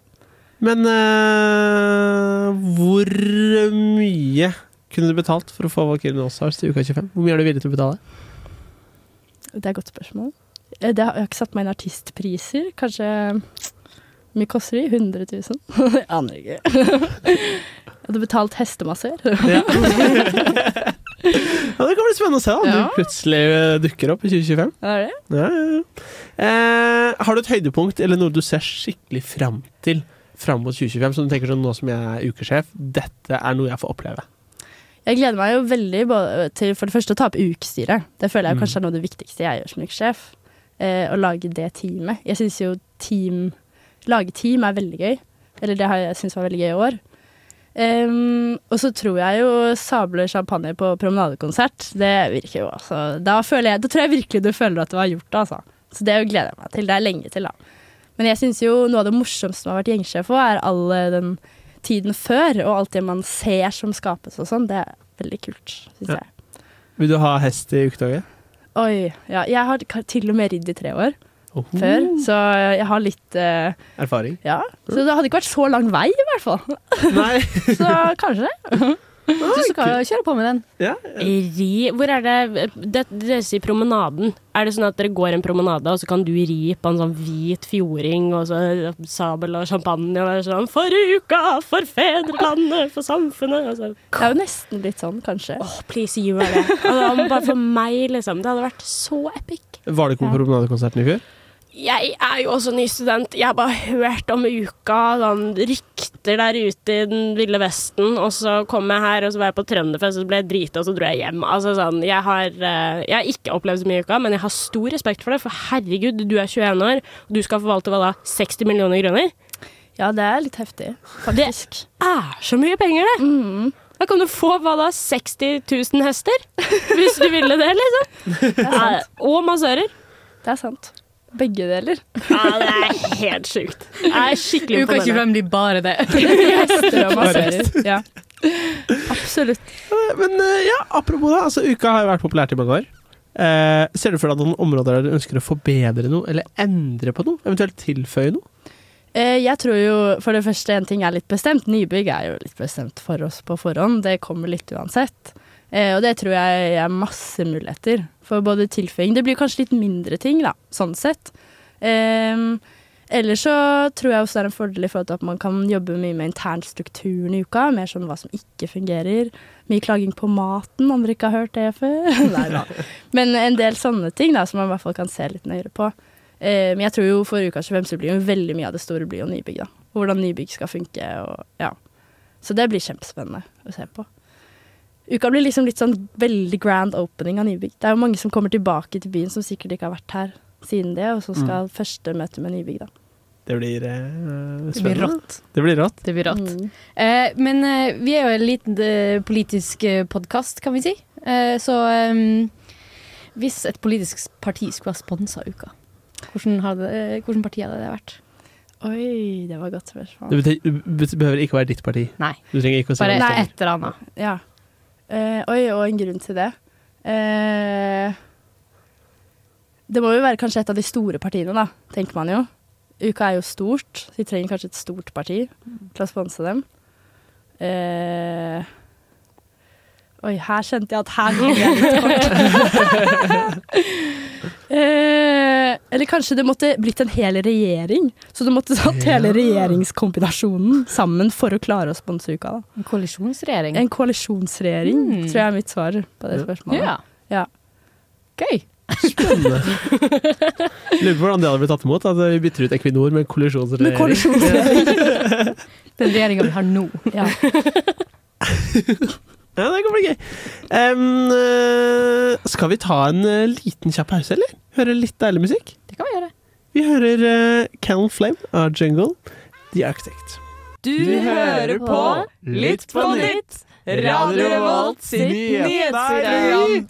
G: Men uh, hvor mye kunne du betalt for å få Valkyrien Allstars til uka 25? Hvor mye er du villig til å betale?
K: det er et godt spørsmål. Eh, Det har, jeg har ikke satt meg inn artistpriser. Kanskje Hvor mye koster de? 100 000? jeg aner ikke. jeg hadde betalt hestemassør.
G: Ja. det kan bli spennende å se da,
K: Ja.
G: du plutselig eh, dukker opp i 2025.
K: Er det?
G: Ja, ja, ja. Eh, har du et høydepunkt eller noe du ser skikkelig fram til fram mot 2025, som du tenker sånn nå som jeg er ukesjef, dette er noe jeg får oppleve?
K: Jeg gleder meg jo veldig til for det første å ta opp ukestyret. Det føler jeg
G: Mm.
K: kanskje er noe av det viktigste jeg gjør som ukesjef. Eh, å lage det teamet. Jeg syns jo team Lage team er veldig gøy. Eller det har jeg syntes var veldig gøy i år. Em, og så tror jeg jo sable champagne på promenadekonsert. Det virker jo altså Da, føler jeg, da tror jeg virkelig du føler at du har gjort det, altså. Så det gleder jeg meg til. Det er lenge til, da. Men jeg syns jo noe av det morsomste som har vært gjengsjef på, er all eh, den tiden før, og alt det man ser som skapes og sånn. Det er veldig kult, syns
G: Ja.
K: jeg.
G: Vil du ha hest i uketoget?
K: Oi. Ja, jeg har til og med ridd i tre år
G: Oho.
K: før, så jeg har litt eh,
G: Erfaring?
K: Ja. Så det hadde ikke vært så lang vei, i hvert fall.
G: Nei.
K: så kanskje det.
H: Du skal kjøre på med den.
G: Ja.
I: Ri Hvor er det det, Dere sier promenaden. Er det sånn at dere går en promenade, og så kan du ri på en sånn hvit fjording, og så sabel og champagne, og sånn For uka! For fedrelandet! For samfunnet! Og så,
K: Det er jo nesten litt sånn, kanskje.
I: Åh, please, gjør det. Altså, bare for meg, liksom. Det hadde vært så epic.
G: Var det ikke på promenadekonserten i fjor?
I: Jeg er jo også ny student. Jeg har bare hørt om uka, sånn rykter der ute i den ville vesten. Og så kom jeg her, og så var jeg på Trønderfest, og så ble jeg drita, og så dro jeg hjem. Altså sånn, jeg har, eh, jeg har ikke opplevd så mye i uka, men jeg har stor respekt for det. For herregud, du er 21 år, og du skal forvalte hva da? 60 millioner kroner?
K: Ja, det er litt heftig, faktisk.
I: Er så mye penger, det!
K: Mm.
I: Da kan du få hva da? 60 000 hester? Hvis du ville det, liksom. Ja, og massører.
K: Det er sant. Begge deler.
I: Ja, det er helt sjukt. Jeg er skikkelig
H: Uka 25 blir bare det.
K: Ja. Absolutt.
G: Men eh, ja, apropos det, altså uka har jo vært populært i mange år. Eh, ser du for deg noen områder der du ønsker å forbedre noe, eller endre på noe? Eventuelt tilføye noe?
K: Eh, Jeg tror jo for det første en ting er litt bestemt. Nybygg er jo litt bestemt for oss på forhånd. Det kommer litt uansett. Eh, Og det tror jeg er masse muligheter for både tilføying Det blir kanskje litt mindre ting, da, sånn sett. Eh, Ellers så tror jeg også det er en fordel i forhold til at man kan jobbe mye med internstrukturen i uka. Mer sånn hva som ikke fungerer. Mye klaging på maten, om dere ikke har hørt det før. Nei da. Men en del sånne ting da, som man i hvert fall kan se litt nøyere på. Eh, men jeg tror jo for uka 25 så blir jo veldig mye av det store blir jo nybygg, da. Hvordan nybygg skal funke og ja. Så det blir kjempespennende å se på. Uka blir liksom litt sånn veldig grand opening av nybygg. Det er jo mange som kommer tilbake til byen som sikkert ikke har vært her siden det, og så skal første møte med nybygg, da.
G: Det blir eh,
H: Det blir rått.
G: Det blir rått.
H: Det blir rått.
K: Mm.
H: Eh, men eh, vi er jo en liten eh, politisk eh, podkast, kan vi si. Eh, så eh, hvis et politisk parti skulle ha sponsa uka, hvordan, hadde, eh, hvordan parti hadde det vært?
K: Oi, det var et godt spørsmål.
G: Det betyr, det behøver ikke være ditt parti.
H: Nei.
G: Du ikke å si
H: Bare et eller annet.
K: Ja. Eh, oi, og en grunn til det. Eh, det må jo være kanskje et av de store partiene, da, tenker man jo. Uka er jo stort, så de trenger kanskje et stort parti til å sponse dem. Eh, oi, her kjente jeg at her kom jeg litt kort. eh, eller kanskje det måtte blitt en hel regjering. Så du måtte tatt hele regjeringskombinasjonen sammen for å klare å sponse uka. da.
H: En koalisjonsregjering.
K: En koalisjonsregjering,
H: Mm.
K: tror jeg er mitt svar på det spørsmålet.
H: Ja.
K: Ja.
H: Gøy.
G: Spennende. Lurer på hvordan det hadde blitt tatt imot. At vi bytter ut Equinor med kollisjonsregjering.
K: Med kollisjonsregjering.
H: Den regjeringa vi har nå.
K: Ja.
G: Ja, det kan bli gøy. Eh, skal vi ta en eh, liten kjapp pause, eller? Høre litt deilig musikk?
H: Kan vi gjøre.
G: Vi hører uh, Callum Flame av Jungle, The Architect.
A: Du hører på Litt på nytt, Radio Revolt sitt nyhetsprogram.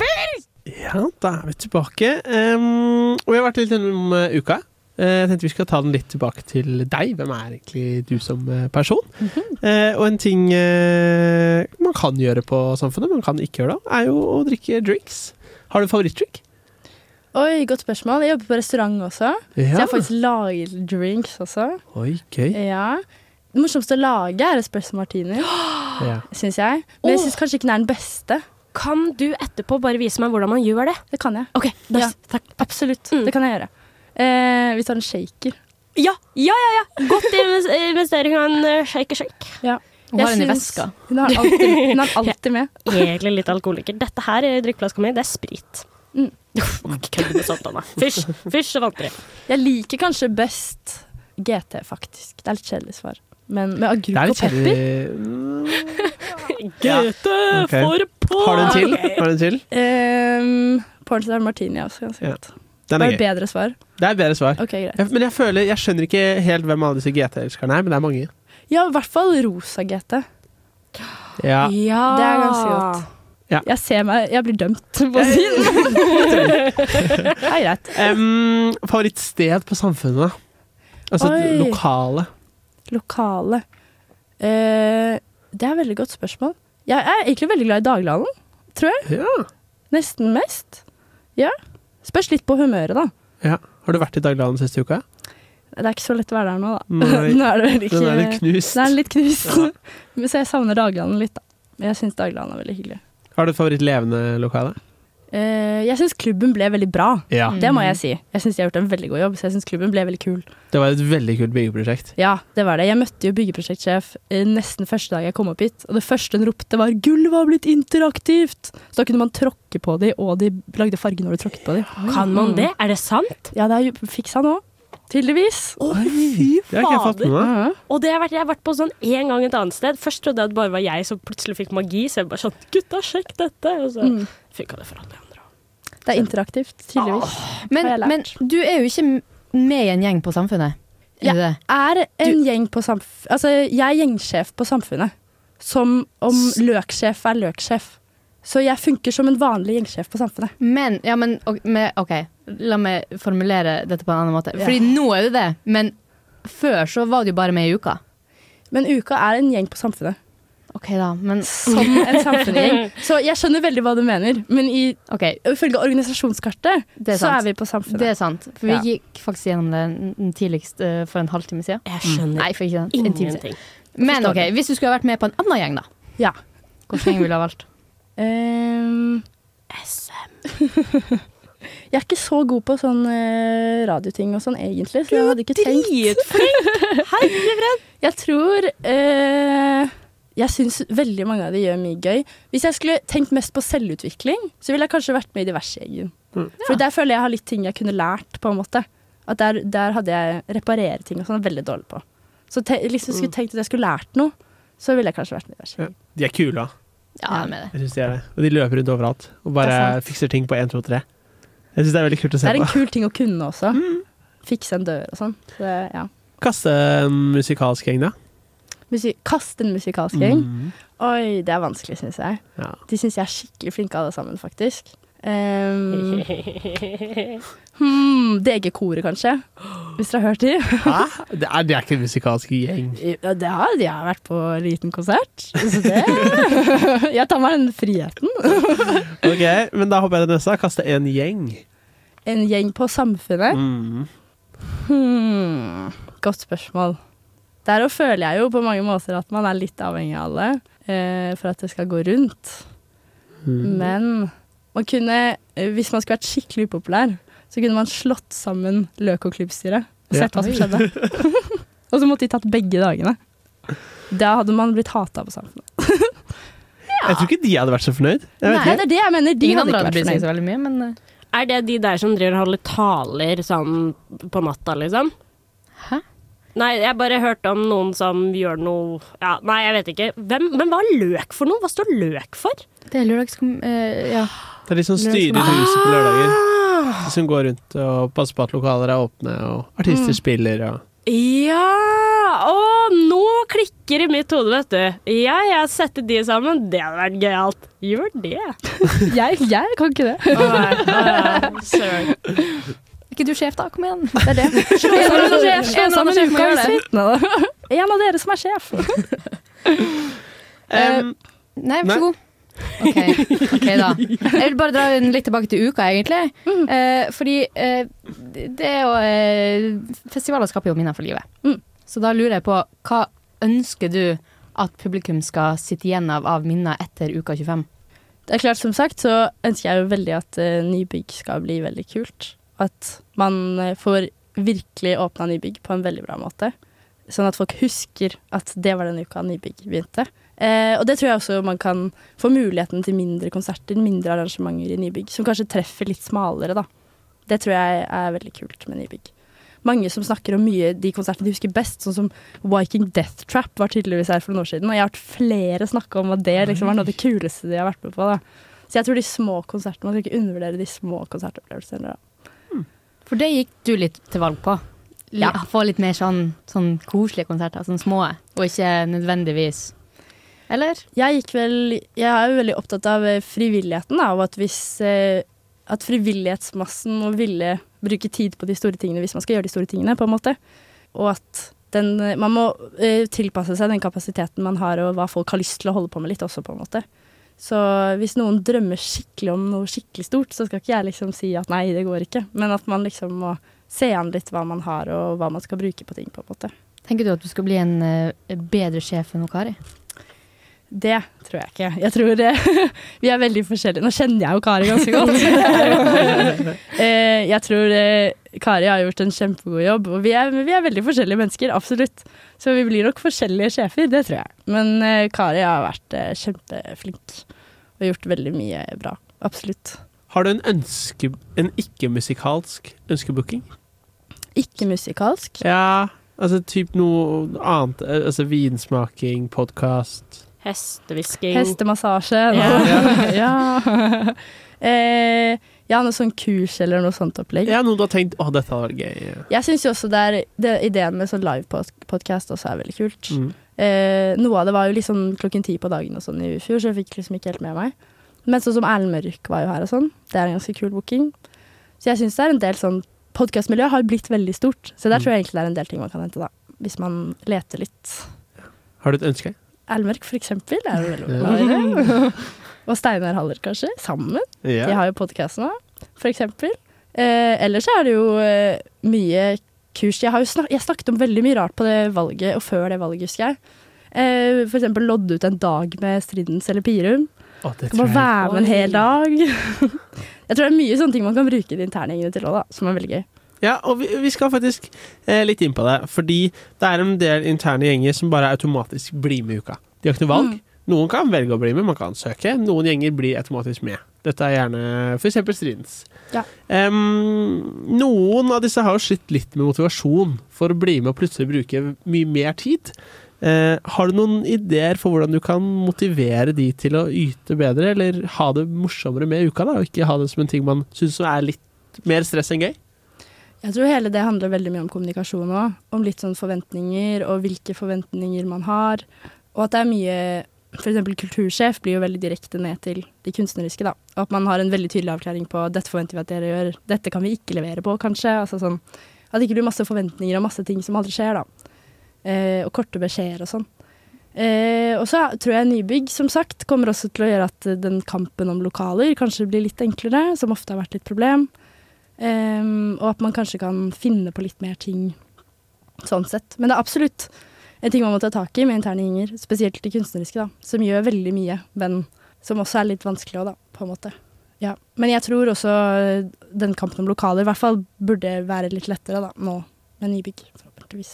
G: Ja, da er vi tilbake. Um, og vi har vært litt innom uh, uka. Eh, Jeg tenkte vi skal ta den litt tilbake til deg. Hvem er egentlig du som eh, person? Eh, og en ting eh, man kan gjøre på Samfunnet, man kan ikke gjøre det, er jo å drikke drinks. Har du favorittdrink?
K: Oi, godt spørsmål. Jeg jobber på restaurant også, så jeg har faktisk laget drinks også.
G: Oi, gøy.
K: Ja. Det morsomste å lage er espresso martini,
G: Ja.
K: syns jeg. Men jeg syns kanskje ikke den er den beste.
I: Kan du etterpå bare vise meg hvordan man gjør det?
K: Det kan jeg.
I: Ok, nice.
K: Ja, absolutt. Det kan jeg gjøre. Eh, vi tar en shaker.
I: Ja, ja, ja! ja. Godt investering av en eh, shake-shake.
K: Ja.
H: Hun har den i veska.
K: Hun har alltid, hun har alltid med.
I: Egentlig litt alkoholiker. Dette her i drikkeflaska mi, det er sprit.
K: Mm.
I: Med Satan, da. Fysj, fysj og vantri.
K: Jeg liker kanskje best GT, faktisk. Det er litt kjedelig svar. Men med
G: Det
K: agurk og pepper
G: kjedelig.
I: Gøte
G: Ok.
I: for på!
G: Har du en til? Har du en til?
K: um, Pornstar martini også ganske
G: Ja.
K: godt.
G: Den er
K: det
G: gøy.
K: bedre svar?
G: Det er et bedre svar.
K: Okay, greit.
G: Jeg, men jeg føler, jeg skjønner ikke helt hvem alle disse GT-elskerne er, men det er mange.
K: Ja, i hvert fall rosa GT.
G: Ja.
I: Ja.
K: Det er ganske godt.
G: Ja.
K: Jeg ser meg Jeg blir dømt på å si det. Det er greit.
G: Um, favorittsted på Samfunnet. Altså
K: Oi.
G: lokale.
K: Lokale. uh, det er et veldig godt spørsmål. Jeg er egentlig veldig glad i Daglanden, tror jeg.
G: Ja.
K: Nesten mest. Ja. Spørs litt på humøret, da.
G: ja. Har du vært i Daglanden siste uka?
K: Det er ikke så lett å være der nå, da. Nå er det ikke
G: Den er litt knust.
K: Den er litt knust. Ja. Så jeg savner Daglanden litt, da. Men jeg syns Daglanden er veldig hyggelig.
G: Har du et favorittlevende lokale?
K: Uh, jeg syns klubben ble veldig bra.
G: Ja.
K: Det må jeg si. Jeg syns de har gjort en veldig god jobb, så jeg syns klubben ble veldig kul.
G: Det var et veldig kult byggeprosjekt.
K: Ja, det var det. Jeg møtte jo byggeprosjektsjef eh, nesten første dag jeg kom opp hit, og det første hun ropte var 'gulvet har blitt interaktivt'! Så da kunne man tråkke på de, og de lagde farge når du tråkket på de.
I: Kan man det? Er det sant?
K: Ja, det har jo fiksa nå. Tydeligvis.
I: Å, fy
G: Det har ikke jeg fått med meg.
I: Og det har vært, jeg har vært på sånn en gang et annet sted. Først trodde jeg at det bare var jeg som plutselig fikk magi, så jeg bare sånn Gutta, sjekk dette! Og så
K: Mm.
I: funka det for alle andre.
K: Det er interaktivt, tydeligvis.
H: Men,
K: jeg lært.
H: men du er jo ikke med i en gjeng på Samfunnet. Er
K: Ja.
H: du det?
K: Er en gjeng på samfunnet Altså, jeg er gjengsjef på Samfunnet. Som om løksjef er løksjef. Så jeg funker som en vanlig gjengsjef på Samfunnet.
H: Men, ja, men OK, la meg formulere dette på en annen måte.
K: Ja.
H: Fordi nå er det det, men før så var det jo bare med i uka.
K: Men Uka er en gjeng på Samfunnet.
H: OK, da, men
K: Som en samfunnsgjeng. Så jeg skjønner veldig hva du mener, men i,
H: okay.
K: ifølge organisasjonskartet
H: er
K: så er vi på Samfunnet.
H: Det er sant. For vi
K: Ja.
H: gikk faktisk gjennom det tidligst eh, for en halvtime siden.
I: Jeg skjønner
H: Nei, for ikke siden.
I: ingenting.
H: Men OK, hvis du skulle ha vært med på en annen gjeng, da?
K: Ja.
H: Hvilken gjeng ville du ha valgt?
K: um,
I: SM.
K: jeg er ikke så god på sånn eh, radioting og sånn egentlig, så jeg hadde ikke tenkt
I: Dritflink! Herrefred!
K: Jeg tror eh, Jeg syns veldig mange av de gjør mye gøy. Hvis jeg skulle tenkt mest på selvutvikling, så ville jeg kanskje vært med i Diversegjengen.
G: Mm.
K: For der føler jeg jeg har litt ting jeg kunne lært, på en måte. At der, der hadde jeg reparere ting og sånn veldig dårlig på. Så te liksom skulle tenkt at jeg skulle lært noe, så ville jeg kanskje vært med i
G: Ja. De er kule, da.
H: Ja, jeg med det.
G: Jeg syns de er det. Og de løper rundt overalt og bare
K: er
G: fikser ting på 1, 2, 3. Jeg syns det er veldig kult å se på.
K: Det er en
G: på.
K: kul ting å kunne også.
G: Mm.
K: Fikse en dør og sånn. Så ja.
G: Kaste en musikalsk gjeng, da.
K: Musi kaste en musikalsk gjeng.
G: Mm.
K: Oi, det er vanskelig, syns jeg.
G: Ja.
K: De syns jeg er skikkelig flinke alle sammen, faktisk. Um, hmm, DG-koret, kanskje. hvis dere har hørt de.
G: Hæ? Det er, det er ikke en musikalsk gjeng.
K: Ja, det har, de har vært på liten konsert. Så det Jeg tar meg den friheten.
G: Ok, Men da hopper jeg til neste. Kaste en gjeng.
K: En gjeng på Samfunnet.
G: Mm.
K: Hmm, godt spørsmål. Der òg føler jeg jo på mange måter at man er litt avhengig av alle eh, for at det skal gå rundt.
G: Mm.
K: Men man kunne, eh, hvis man skulle vært skikkelig upopulær, så kunne man slått sammen Løk og Klubbstyret og
G: Ja.
K: sett hva som skjedde. og så måtte de tatt begge dagene. Da hadde man blitt hata på Samfunnet.
G: Jeg tror ikke de hadde vært så fornøyd. Jeg vet
K: Nei, det er det jeg mener. De
H: Ingen
K: hadde ikke vært
H: seg så
K: fornøyd.
H: veldig mye, men eh,
I: Er det de der som driver og holder taler sånn på natta, liksom?
H: Hæ?
I: Nei, jeg bare hørte om noen som gjør noe Ja, nei, jeg vet ikke. Hvem, men hva er løk for noe? Hva står løk for?
H: det er lørdagskom... Uh, ja.
G: Det er de som styrer huset på lørdager. De som går rundt og passer på at lokaler er åpne, og artister spiller og
I: Ja! Å, nå klikker i mitt hode, vet du. Ja, jeg setter de sammen. Det hadde vært gøyalt. Gjør det.
K: Jeg, jeg kan ikke det.
I: Å, nei. nei. Søren.
H: Er ikke du sjef, da? Kom igjen.
K: Det er det.
H: En
K: av
H: dere annen
K: sjef,
H: sjef, en
K: av dere som er sjef.
G: Em,
H: Nei, vær så god. OK, okay da. Jeg vil bare dra litt tilbake til uka, egentlig. Eh, fordi eh, det er jo eh, Festivaler skaper jo minner for livet.
K: Mm.
H: Så da lurer jeg på hva ønsker du at publikum skal sitte igjen av av minner etter uka 25?
K: Det er klart, som sagt, så ønsker jeg jo veldig at uh, nybygg skal bli veldig kult. At man eh, får virkelig åpna nybygg på en veldig bra måte. Sånn at folk husker at det var den uka nybygg begynte. Eh, og det tror jeg også man kan få muligheten til mindre konserter, mindre arrangementer i nybygg, som kanskje treffer litt smalere, da. Det tror jeg er veldig kult med nybygg. Mange som snakker om mye de konsertene de husker best, sånn som Viking Death Trap var tydeligvis her for noen år siden, og jeg har hørt flere snakke om at det liksom var noe av det kuleste de har vært med på. da. Så jeg tror de små konsertene, man skal ikke undervurdere de små konsertopplevelsene. da.
H: For det gikk du litt til valg på. L
K: Ja.
H: Få litt mer sånn, sånn koselige konserter, sånn små, og ikke nødvendigvis Eller?
K: Jeg vel Jeg er jo veldig opptatt av eh, frivilligheten, da, og at hvis eh, At frivillighetsmassen må ville bruke tid på de store tingene hvis man skal gjøre de store tingene, på en måte. Og at den eh, Man må tilpasse seg den kapasiteten man har, og hva folk har lyst til å holde på med litt også, på en måte. Så hvis noen drømmer skikkelig om noe skikkelig stort, så skal ikke jeg liksom si at nei, det går ikke. Men at man liksom må se an litt hva man har, og hva man skal bruke på ting, på en måte.
H: Tenker du at du skal bli en bedre sjef enn Kari?
K: Det tror jeg ikke. Jeg tror det. Vi er veldig forskjellige. Nå kjenner jeg jo Kari ganske godt. Eh, jeg tror eh, Kari har gjort en kjempegod jobb, og vi er, vi er veldig forskjellige mennesker, absolutt. Så vi blir nok forskjellige sjefer, det tror jeg. Men eh, Kari har vært eh, kjempeflink og gjort veldig mye bra. Absolutt.
G: Har du en ønske En ikke-musikalsk ønskebooking?
K: Ikke musikalsk.
G: Ja, altså typ noe annet. eh, Altså vinsmaking, podkast.
I: Hestehvisking.
K: Hestemassasje.
I: Ja.
K: ja. eh, ja, noe sånn kurs eller noe sånt opplegg.
G: Ja, noe du har tenkt 'Å, dette var gøy'.
K: Jeg syns jo også det er, det, ideen med sånn livepodkast også er veldig kult.
G: Mm.
K: Eh, noe av det var jo liksom klokken ti på dagen og sånn i fjor, så jeg fikk liksom ikke helt med meg. Men sånn som Erlend Mørk var jo her og sånn. Det er en ganske kul booking. Så jeg syns det er en del sånn Podkastmiljøet har blitt veldig stort, så der
G: Mm.
K: tror jeg egentlig det er en del ting man kan hente, da. Hvis man leter litt.
G: Har du et ønske?
K: Erlend Mørk, for eksempel, er jo veldig bra. og Steinar Haller, kanskje. Sammen.
G: Ja.
K: De har jo podkast nå, for eksempel. Eh, ellers er det jo eh, mye kurs. Jeg, har jo snak jeg snakket om veldig mye rart på det valget, og før det valget, husker jeg. Eh, for eksempel lodde ut en dag med Stridens eller Pirum.
G: Det
K: Kan bare være med en hel dag. jeg tror det er mye sånne ting man kan bruke de interne gjengene til òg, da, som er veldig gøy.
G: Ja, og vi, vi skal faktisk eh, litt inn på det. Fordi det er en del interne gjenger som bare automatisk blir med i uka. De har ikke noe valg. Noen kan velge å bli med, man kan søke. Noen gjenger blir automatisk med. Dette er gjerne f.eks. Stridens.
K: Ja.
G: Um, noen av disse har jo slitt litt med motivasjon for å bli med og plutselig bruke mye mer tid. Uh, har du noen ideer for hvordan du kan motivere de til å yte bedre, eller ha det morsommere med uka, da, og ikke ha det som en ting man syns er litt mer stress enn gøy?
K: Jeg tror hele det handler veldig mye om kommunikasjon òg. Om litt sånn forventninger, og hvilke forventninger man har. Og at det er mye F.eks. kultursjef blir jo veldig direkte ned til de kunstneriske, da. Og at man har en veldig tydelig avklaring på dette forventer vi at dere gjør, dette kan vi ikke levere på, kanskje. Altså sånn At det ikke blir masse forventninger og masse ting som aldri skjer, da. Eh, og korte beskjeder og sånn. Eh, og så tror jeg nybygg, som sagt, kommer også til å gjøre at den kampen om lokaler kanskje blir litt enklere, som ofte har vært litt problem. Eh, og at man kanskje kan finne på litt mer ting sånn sett. Men det er absolutt en ting man må ta tak i med interne gjenger, spesielt de kunstneriske, da, som gjør veldig mye, men som også er litt vanskelig òg, da, på en måte. Ja. Men jeg tror også eh, den kampen om lokaler i hvert fall burde være litt lettere da, nå med nybygg, forhåpentligvis.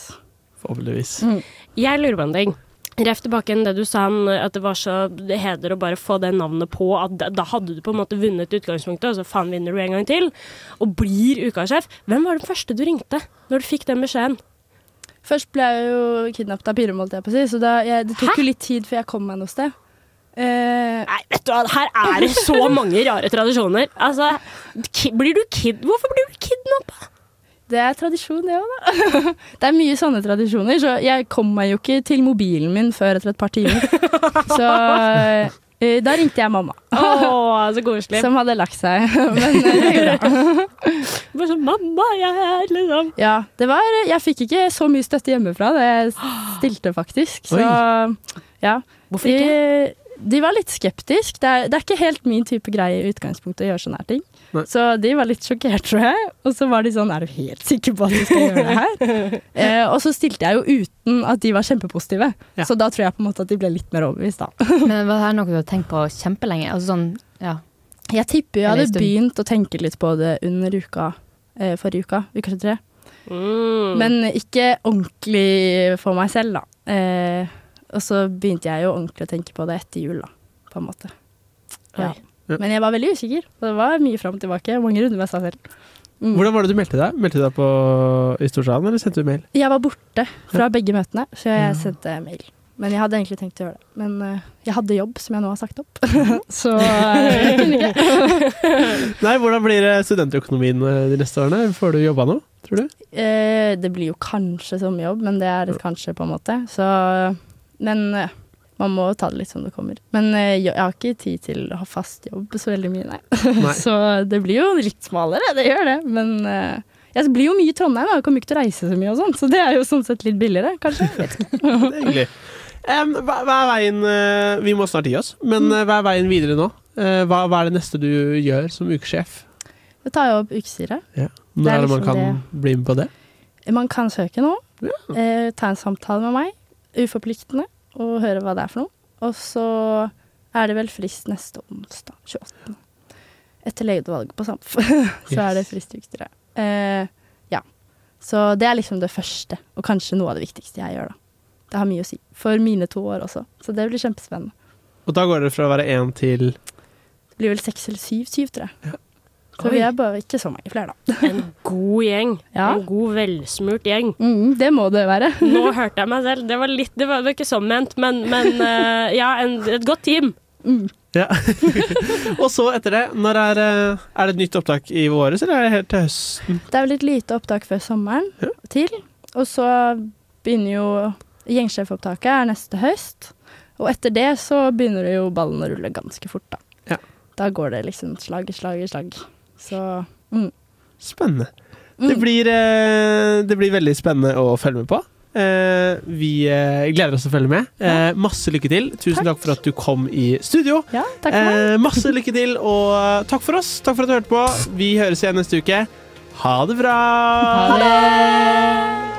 G: Forhåpentligvis.
K: Mm.
I: Jeg lurer på en ting. Ref tilbake igjen det du sa om at det var så heder å bare få det navnet på. At da, da hadde du på en måte vunnet utgangspunktet, og så faen vinner du en gang til. Og blir ukasjef. Hvem var den første du ringte når du fikk den beskjeden?
K: Først ble jeg jo kidnappet av Pirum, holdt jeg på å si, så da, jeg, det tok jo litt tid før jeg kom meg noe sted. Uh,
I: Nei, vet du hva, her er det så mange rare tradisjoner. Altså, blir du kid... Hvorfor blir du kidnappa?
K: Det er tradisjon, det òg, da. det er mye sånne tradisjoner, så jeg kom meg jo ikke til mobilen min før etter et par timer. Så eh, da ringte jeg mamma,
I: Oh, så koselig.
K: som hadde lagt seg. Men eh, det.
I: Bare sånn, mamma, jeg er liksom
K: Ja, det var Jeg fikk ikke så mye støtte hjemmefra da jeg stilte, faktisk. Så ja.
I: Hvorfor ikke?
K: De, de var litt skeptiske. Det det er ikke helt min type greie i utgangspunktet å gjøre sånne her ting.
G: Nei.
K: Så de var litt sjokkert, tror jeg. Og så var de sånn Er du helt sikker på at du skal gjøre det her? eh, og så stilte jeg jo uten at de var kjempepositive.
G: Ja.
K: Så da tror jeg på en måte at de ble litt mer overbevist, da.
H: Men var det noe du har tenkt på kjempelenge? Altså sånn, ja.
K: Jeg tipper jeg hadde begynt å tenke litt på det under uka eh, forrige uka, uke 23.
I: Mm.
K: Men ikke ordentlig for meg selv, da. Eh, og så begynte jeg jo ordentlig å tenke på det etter jul, da, på en måte. Ja.
G: Ja.
K: Men jeg var veldig usikker. Det var mye fram og tilbake. Mange runder med seg selv. Mm.
G: Hvordan var det du meldte deg? Meldte du deg på i Storsalen, eller sendte du mail?
K: Jeg var borte fra begge møtene, så jeg
G: Ja.
K: sendte mail. Men jeg hadde egentlig tenkt å gjøre det. Men uh, jeg hadde jobb som jeg nå har sagt opp. så eh, jeg kunne ikke.
G: Nei, hvordan blir eh, studentøkonomien de neste årene? Får du jobba nå, tror du?
K: Uh, det blir jo kanskje sommerjobb, men det er et kanskje, på en måte. Så Men eh, man må ta det litt som det kommer. Men eh, jeg har ikke tid til å ha fast jobb så veldig mye, nei.
G: Nei.
K: så det blir jo litt smalere, det gjør det. Men eh, jeg blir jo mye i Trondheim, jeg kommer ikke til å reise så mye og sånn, så det er jo sånn sett litt billigere, kanskje.
G: Det er hyggelig. Um, hva, hva er veien eh, Vi må snart gi oss, men hva er veien videre nå? Hva, hva er det neste du gjør som ukesjef?
K: Da tar jeg opp ukestyret.
G: Ja. Når
K: er
G: det man
K: kan
G: kan bli med på det?
K: Man kan søke nå.
G: Ja.
K: Eh, ta en samtale med meg, uforpliktende, og høre hva det er for noe. Og så er det vel frist neste onsdag, 28. Etter ledervalget på SAMF, så er det frist ukestyret. Eh, ja. Så det er liksom det første, og kanskje noe av det viktigste jeg gjør, da. Det har mye å si. For mine to år også. Så det blir kjempespennende.
G: Og da går det fra å være én til
K: Det blir vel seks eller syv, syv, tror jeg. Så
I: Oi.
K: vi er bare ikke så mange flere, da.
I: En god gjeng.
K: Ja.
I: En god, velsmurt gjeng.
K: Mm, det må det være.
I: Nå hørte jeg meg selv. Det var litt, det var, det var ikke sånn ment, men, men uh, ja, en, et godt team.
K: Mm.
G: Ja. og så etter det, når er, eh, er det et nytt opptak i våres, eller er det helt til høsten?
K: Det er vel et lite opptak før sommeren til. Og så begynner jo Gjengsjefopptaket er neste høst. Og etter det så begynner det jo ballen å rulle ganske fort, da.
G: Ja.
K: Da går det liksom slag i slag i slag. Så mm.
G: Spennende.
K: Mm.
G: Det, blir, eh, det blir veldig spennende å følge med på. Eh, vi eh, gleder oss til å følge med. Eh, masse lykke til. Tusen takk. for at du kom i studio.
K: Ja, takk for meg.
G: Eh, masse lykke til, og takk for oss. Takk for at du hørte på. Vi høres igjen neste uke. Ha det bra!
H: Ha det!